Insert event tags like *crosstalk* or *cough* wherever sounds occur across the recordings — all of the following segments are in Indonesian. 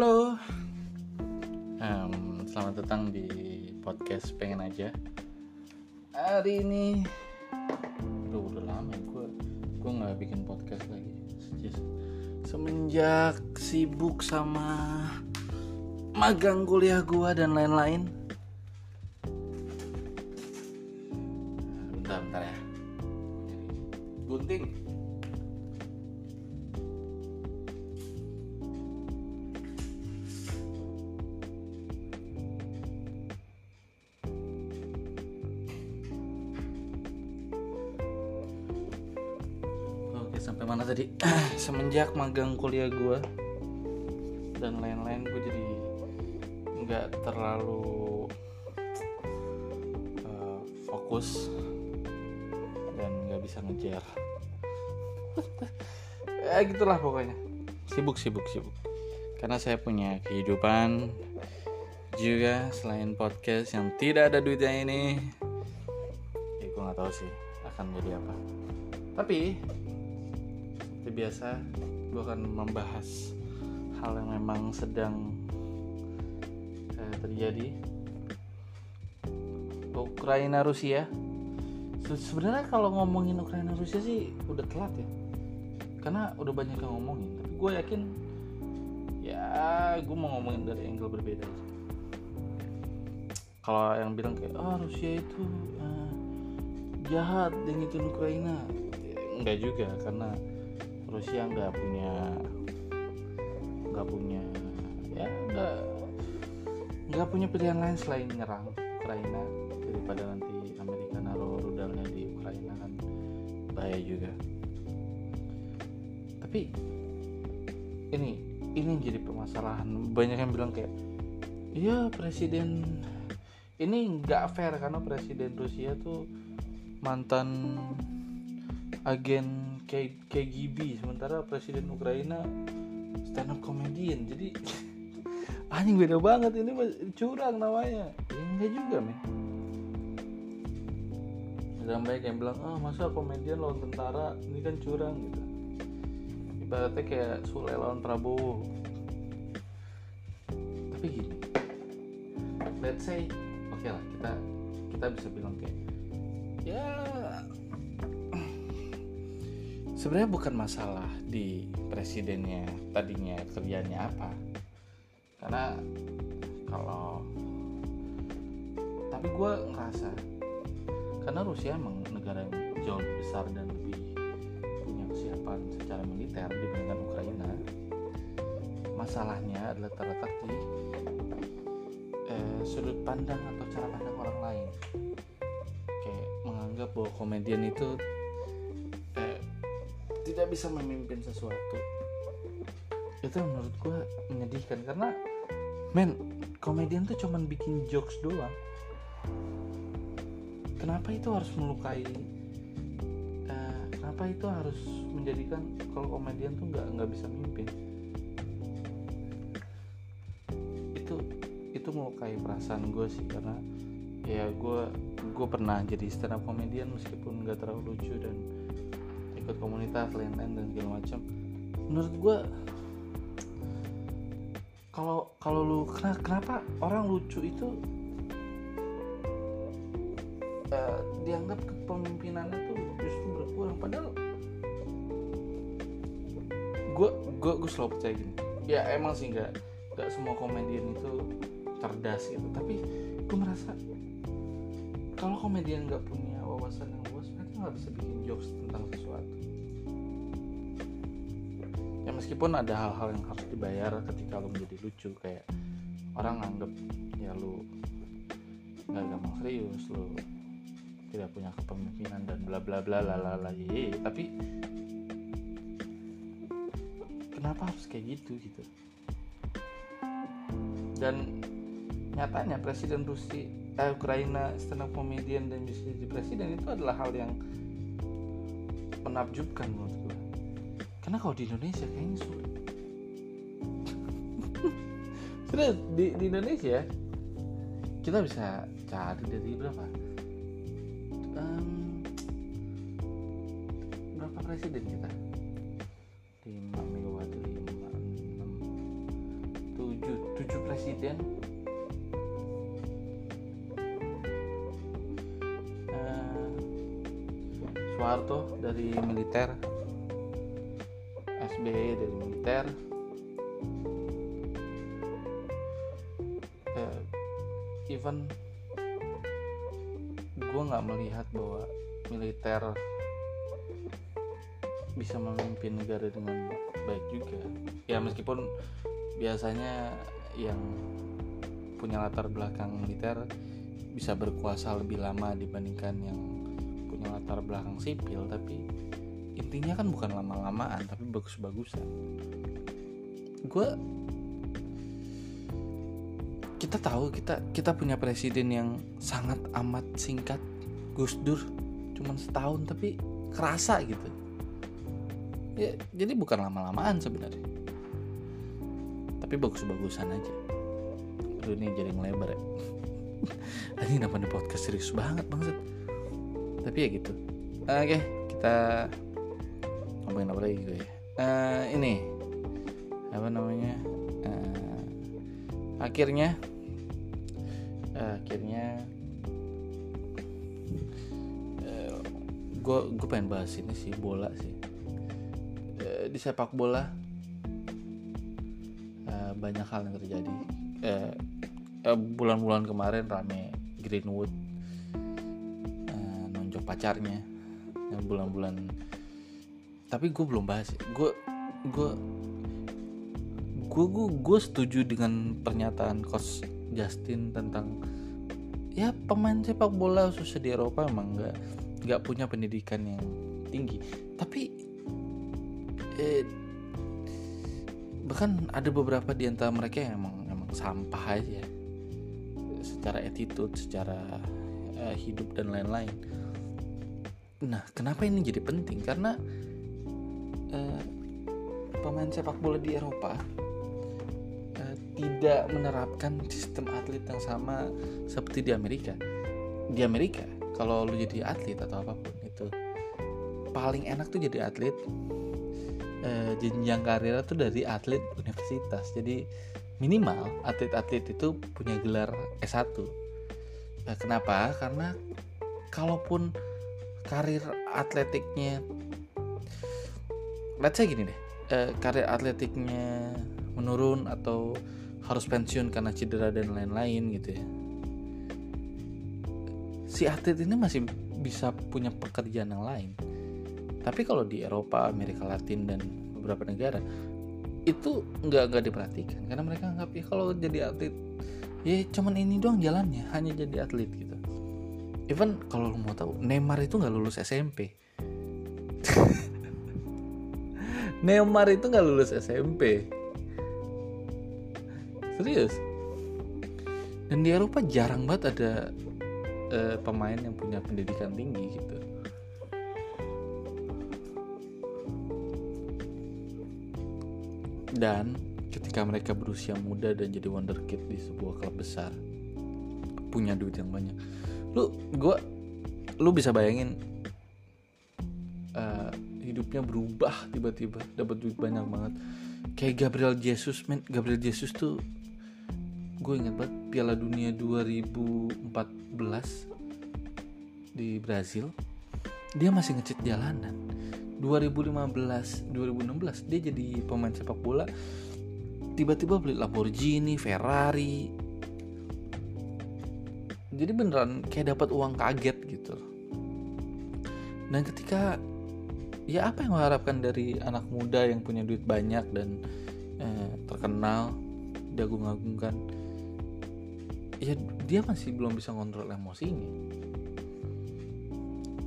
Halo, um, selamat datang di podcast pengen aja. Hari ini, aduh udah lama gue gue nggak bikin podcast lagi. Just, semenjak sibuk sama magang kuliah gue dan lain-lain. Mana tadi? *clears throat* Semenjak magang kuliah gue dan lain-lain gue jadi nggak terlalu uh, fokus dan nggak bisa ngejar. ya *laughs* gitulah pokoknya. Sibuk sibuk sibuk. Karena saya punya kehidupan juga selain podcast yang tidak ada duitnya ini. Ya gue nggak tahu sih akan jadi apa. Tapi seperti biasa gue akan membahas hal yang memang sedang eh, terjadi. Ukraina Rusia Se- sebenarnya kalau ngomongin Ukraina Rusia sih udah telat ya. Karena udah banyak yang ngomongin tapi gue yakin ya gue mau ngomongin dari angle berbeda aja. Kalau yang bilang kayak oh Rusia itu eh, jahat dan itu Ukraina. Enggak juga karena Rusia nggak punya nggak punya ya nggak nggak punya pilihan lain selain nyerang Ukraina daripada nanti Amerika naruh rudalnya di Ukraina kan. Bahaya juga. Tapi ini ini jadi permasalahan. Banyak yang bilang kayak iya presiden ini nggak fair karena presiden Rusia tuh mantan agen K- KGB sementara presiden Ukraina stand up comedian. Jadi *laughs* anjing beda banget ini curang namanya. Ya, enggak juga men. Dan banyak yang bilang ah masa komedian lawan tentara? Ini kan curang gitu. Ibaratnya kayak Sule lawan Prabowo. Tapi gini. Let's say oke lah kita kita bisa bilang kayak ya sebenarnya bukan masalah di presidennya tadinya kerjanya apa. Karena kalau tapi gue ngerasa karena Rusia emang negara yang jauh lebih besar dan lebih punya kesiapan secara militer dibandingkan Ukraina. Masalahnya adalah terletak di eh, sudut pandang atau cara pandang orang lain. Kayak menganggap bahwa komedian itu tidak bisa memimpin sesuatu. Itu menurut gue menyedihkan. Karena men komedian tuh cuman bikin jokes doang. Kenapa itu harus melukai eh, kenapa itu harus menjadikan kalau komedian tuh nggak nggak bisa memimpin itu itu melukai perasaan gue sih. Karena ya gue gue pernah jadi stand up comedian meskipun nggak terlalu lucu dan ikut komunitas lain-lain dan segala macam. Menurut gue kalau kalau lu kena- kenapa orang lucu itu eh, dianggap kepemimpinannya tuh justru berkurang? Padahal gue gue gue selalu percaya gini. Ya emang sih nggak nggak semua komedian itu cerdas gitu. Tapi gue merasa kalau komedian nggak punya wawasan yang luas mereka nggak bisa bikin jokes tentang sesuatu meskipun ada hal-hal yang harus dibayar ketika lo menjadi lucu kayak orang anggap ya lu nggak gampang serius lu tidak punya kepemimpinan dan bla bla bla la la la ye, ye. tapi kenapa harus kayak gitu gitu dan nyatanya presiden Rusia eh, Ukraina stand up comedian dan bisa jadi presiden itu adalah hal yang menakjubkan menurut gue karena kalau di Indonesia kayaknya sulit. *laughs* Sudah di, di Indonesia kita bisa cari dari berapa? Em, berapa presiden kita? Lima Megawati lima enam presiden. Uh, Soeharto dari militer SBY dari militer. Uh, even gue nggak melihat bahwa militer bisa memimpin negara dengan baik juga. Ya meskipun biasanya yang punya latar belakang militer bisa berkuasa lebih lama dibandingkan yang punya latar belakang sipil tapi intinya kan bukan lama-lamaan tapi bagus-bagusan. Gue kita tahu kita kita punya presiden yang sangat amat singkat Gus Dur cuman setahun tapi kerasa gitu. Ya jadi bukan lama-lamaan sebenarnya. Tapi bagus-bagusan aja. Aduh ini jadi ngelebar ya. *laughs* Ini di podcast serius banget banget tapi ya gitu. Oke kita ngomongin apa lagi gue? Ya uh, ini. Apa namanya? Uh, akhirnya akhirnya gue uh, gue pengen bahas ini sih bola sih. Uh, di sepak bola uh, banyak hal yang terjadi. Bulan-bulan uh, uh, kemarin rame Greenwood uh, nonjok pacarnya. Bulan-bulan tapi gue belum bahas gue gue gue gue gue setuju dengan pernyataan coach Justin tentang ya pemain sepak bola khususnya di Eropa emang nggak nggak punya pendidikan yang tinggi. Tapi eh, bahkan ada beberapa di antara mereka yang emang emang sampah aja. Secara attitude secara eh, hidup dan lain-lain. Nah kenapa ini jadi penting? Karena eh, pemain sepak bola di Eropa tidak menerapkan sistem atlet yang sama seperti di Amerika. Di Amerika, kalau lu jadi atlet atau apa pun itu paling enak tuh jadi atlet eh, jenjang karir tuh dari atlet universitas. Jadi minimal atlet-atlet itu punya gelar S1. Nah, kenapa? Karena kalaupun karir atletiknya let's say gini deh, eh, karir atletiknya menurun atau harus pensiun karena cedera dan lain-lain gitu ya. Si atlet ini masih bisa punya pekerjaan yang lain. Tapi kalau di Eropa Amerika Latin dan beberapa negara itu nggak nggak diperhatikan. Karena mereka anggap ya kalau jadi atlet ya cuman ini doang jalannya hanya jadi atlet gitu. Even kalau lo mau tahu Neymar itu nggak lulus SMP *laughs* Neymar itu nggak lulus SMP serius? Dan di Eropa jarang banget ada uh, pemain yang punya pendidikan tinggi gitu. Dan ketika mereka berusia muda dan jadi wonderkid di sebuah klub besar punya duit yang banyak. Lu gue lu bisa bayangin hidupnya berubah tiba-tiba dapat duit banyak banget. Kayak Gabriel Jesus men Gabriel Jesus tuh gue ingat banget Piala Dunia 2014 di Brazil dia masih ngecit jalanan. 2015 2016 dia jadi pemain sepak bola tiba-tiba beli Lamborghini Ferrari. Jadi beneran kayak dapat uang kaget gitu. Dan ketika ya apa yang mengharapkan dari anak muda yang punya duit banyak dan eh, terkenal diagung-agungkan? Ya dia masih belum bisa ngontrol emosinya.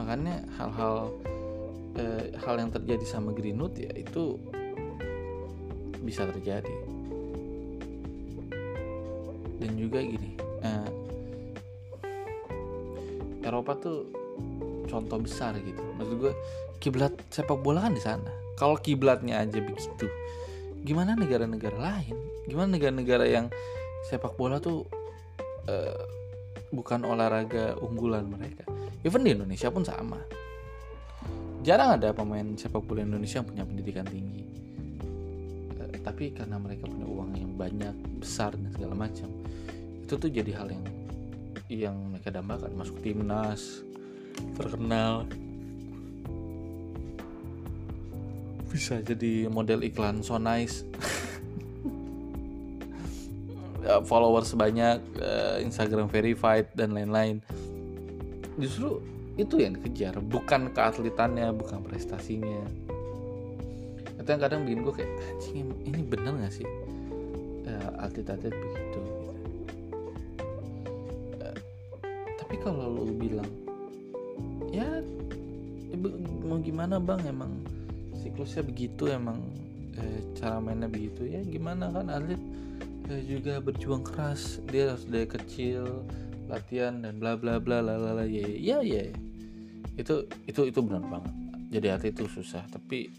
Makanya hal-hal eh, hal yang terjadi sama Greenwood ya itu bisa terjadi. Dan juga gini eh, Eropa tuh contoh besar gitu maksud gue kiblat sepak bola kan di sana kalau kiblatnya aja begitu gimana negara-negara lain gimana negara-negara yang sepak bola tuh uh, bukan olahraga unggulan mereka. Even di Indonesia pun sama. Jarang ada pemain sepak bola Indonesia yang punya pendidikan tinggi. Uh, tapi karena mereka punya uang yang banyak besar dan segala macam itu tuh jadi hal yang yang mereka dambakan masuk timnas terkenal. Bisa jadi model iklan so nice *laughs* followers banyak uh, Instagram verified dan lain-lain. Justru itu yang dikejar bukan keatletannya bukan prestasinya. Itu yang kadang bikin gue kayak ini bener gak sih? Uh, atlet-atlet begitu uh, tapi kalau lu bilang ya mau gimana bang? Emang siklusnya begitu emang eh, cara mainnya begitu? Ya gimana kan? Atlet eh, juga berjuang keras. Dia harus dari kecil latihan dan bla bla bla lalala ya ya ya itu itu itu benar banget. Jadi atlet itu susah. Tapi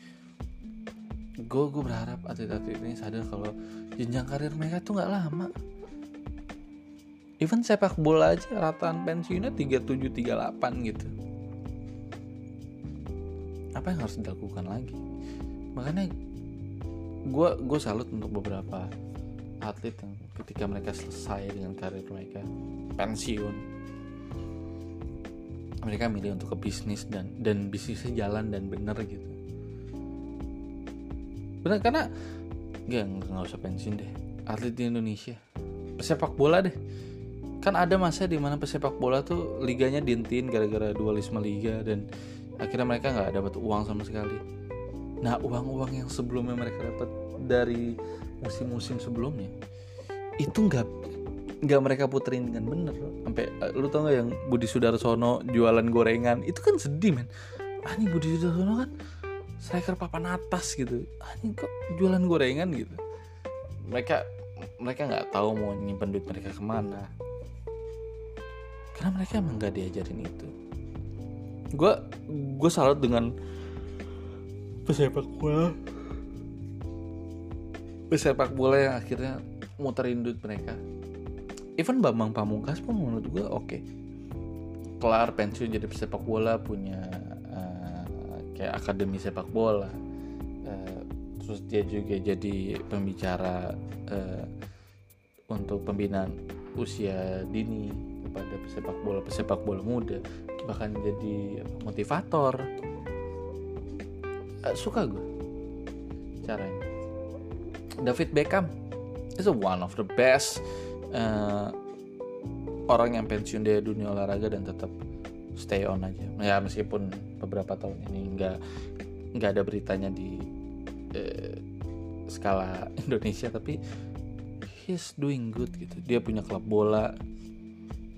gue gue berharap atlet-atlet ini sadar kalau jenjang karir mereka tuh nggak lama. Even sepak bola aja rataan pensiunnya 37 38 gitu apa yang harus dilakukan lagi? Makanya gue gue salut untuk beberapa atlet yang ketika mereka selesai dengan karir mereka pensiun mereka milih untuk ke bisnis dan dan bisnisnya jalan dan bener gitu. Bener karena nggak nggak usah pensiun deh. Atlet di Indonesia. Pesepak bola deh. Kan ada masa di mana pesepak bola tuh liganya dintin gara-gara dualisme liga dan akhirnya mereka nggak dapat uang sama sekali. Nah uang-uang yang sebelumnya mereka dapat dari musim-musim sebelumnya itu nggak nggak mereka puterin dengan bener. Sampai uh, lu tau nggak yang Budi Sudarsono jualan gorengan? Itu kan sedih men. Ini Budi Sudarsono kan striker papan atas gitu. Ini kok jualan gorengan gitu? Mereka mereka nggak tahu mau nyimpen duit mereka ke mana. Karena mereka emang nggak diajarin itu gue gue salut dengan pesepak bola. Pesepak bola yang akhirnya muterin duit mereka. Even Bambang Pamungkas pun menurut gue oke. Okay. kelar pensiun jadi pesepak bola punya uh, kayak akademi sepak bola. Uh, terus dia juga jadi pembicara uh, untuk pembinaan usia dini kepada pesepak bola pesepak bola muda bahkan jadi motivator. Uh, suka gue caranya. David Beckham is one of the best uh, orang yang pensiun dari dunia olahraga dan tetap stay on aja. Ya meskipun beberapa tahun ini nggak nggak ada beritanya di uh, skala *laughs* Indonesia tapi he's doing good gitu. Dia punya klub bola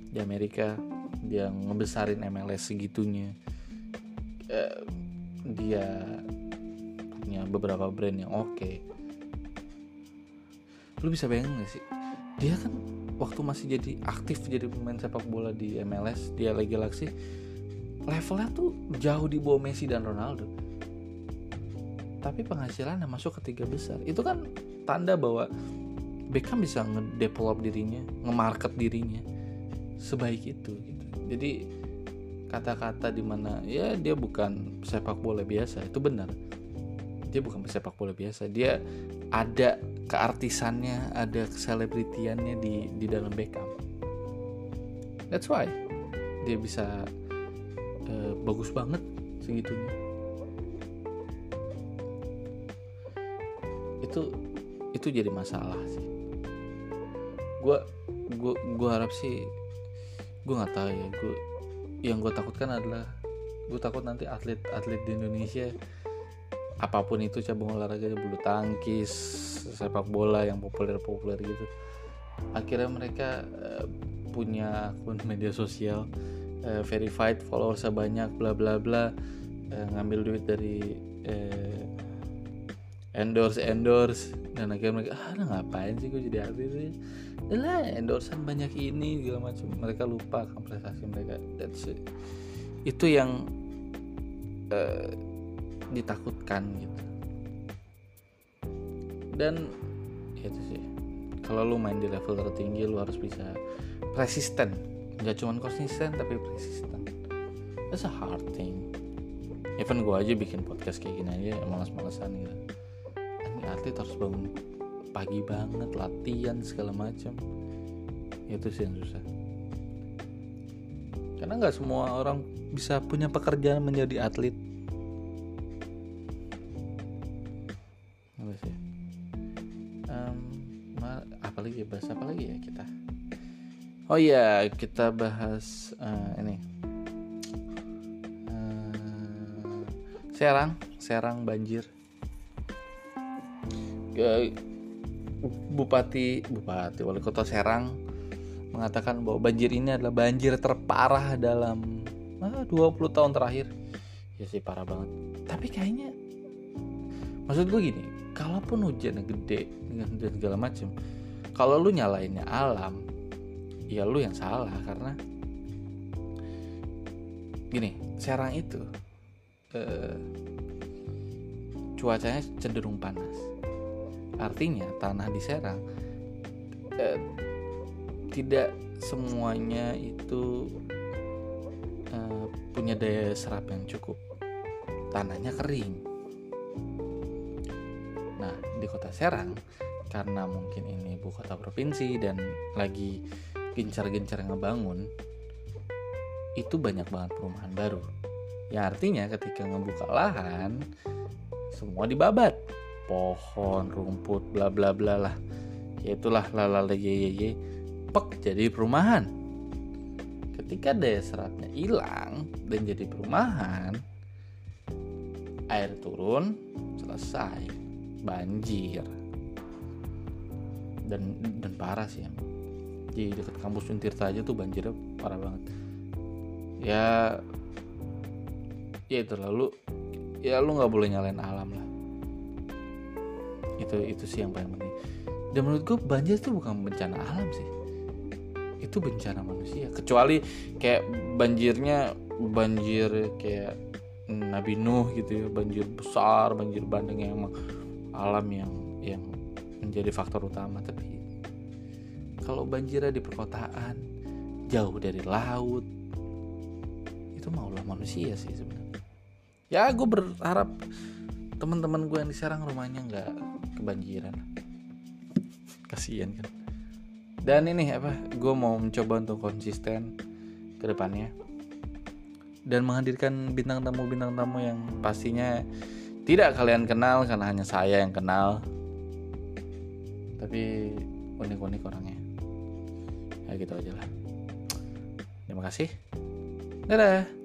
di Amerika dia ngebesarin MLS segitunya. Uh, dia punya beberapa brand yang oke. Okay lu bisa bayangin gak sih? Dia kan waktu masih jadi aktif jadi pemain sepak bola di MLS dia lagi Galaxy levelnya tuh jauh di bawah Messi dan Ronaldo. Tapi penghasilannya masuk ke tiga besar. Itu kan tanda bahwa Beckham bisa ngedevelop dirinya ngemarket dirinya sebaik itu gitu jadi kata-kata di mana ya dia bukan sepak bola biasa itu benar. Dia bukan pesepak bola biasa. Dia ada keartisannya ada keselebritiannya di di dalam Beckham. That's why dia bisa uh, bagus banget segitunya. Itu itu jadi masalah sih. Gue gue gue harap sih gue nggak tahu ya gue yang gue takutkan adalah gue takut nanti atlet atlet di Indonesia apa pun itu cabang olahraganya bulu tangkis sepak bola yang populer-populer gitu akhirnya mereka uh, punya akun *laughs* media sosial uh, verified followers banyak bla bla bla uh, ngambil duit dari uh, endorse endorse. Dan akhirnya mereka ah ngapain sih gue jadi artis sih lah endorsean banyak ini segala macam mereka lupa kan prestasi mereka. That's it. itu yang uh, ditakutkan gitu. Dan ya itu sih. Kalau lu main di level tertinggi lu harus bisa persisten nggak cuma konsisten tapi persisten that's a hard thing. Even gue aja bikin podcast kayak gini aja malas-malasan gitu ini atlet harus bangun pagi banget latihan segala macam. Itu sih yang susah. Karena nggak semua orang bisa punya pekerjaan menjadi atlet. Um, apa lagi? Bahas apa lagi ya kita? Oh iya kita bahas uh, ini. Uh, Serang. Serang banjir Bupati Bupati Wali Kota Serang mengatakan bahwa banjir ini adalah banjir terparah dalam ah, 20 tahun terakhir. Ya sih parah banget. Tapi kayaknya maksud gue gini, kalaupun hujan gede dengan dan segala macam, kalau lu nyalainnya alam, ya lu yang salah karena gini, Serang itu eh, cuacanya cenderung panas Artinya tanah di Serang eh, tidak semuanya itu eh, punya daya serap yang cukup. Tanahnya kering. Nah, di kota Serang karena mungkin ini ibu kota provinsi dan lagi gencar-gencar ngebangun itu banyak banget perumahan baru. Ya artinya ketika ngebuka lahan semua dibabat pohon rumput bla bla bla lah. Ya itulah lalala ye ye ye. Pek jadi perumahan. Ketika daya seratnya hilang dan jadi perumahan air turun selesai. Banjir. Dan dan parah sih ya. di dekat kampus Untirta aja tuh banjirnya parah banget. Ya ya itu lalu ya lu nggak boleh nyalain alam lah itu itu sih yang paling penting. Dan menurut gue banjir itu bukan bencana alam sih. Itu bencana manusia. Kecuali kayak banjirnya banjir kayak Nabi Nuh gitu ya. Banjir besar banjir bandeng yang emang alam yang yang menjadi faktor utama. Tapi kalau banjirnya di perkotaan jauh dari laut itu maulah manusia sih sebenarnya. Ya gue berharap teman-teman gue yang di Serang rumahnya nggak kebanjiran. Kasihan kan. Dan ini apa gue mau mencoba untuk konsisten ke depannya. Dan menghadirkan bintang tamu bintang tamu yang pastinya tidak kalian kenal karena hanya saya yang kenal. Tapi unik-unik orangnya. Ya gitu aja lah. Terima kasih. Dadah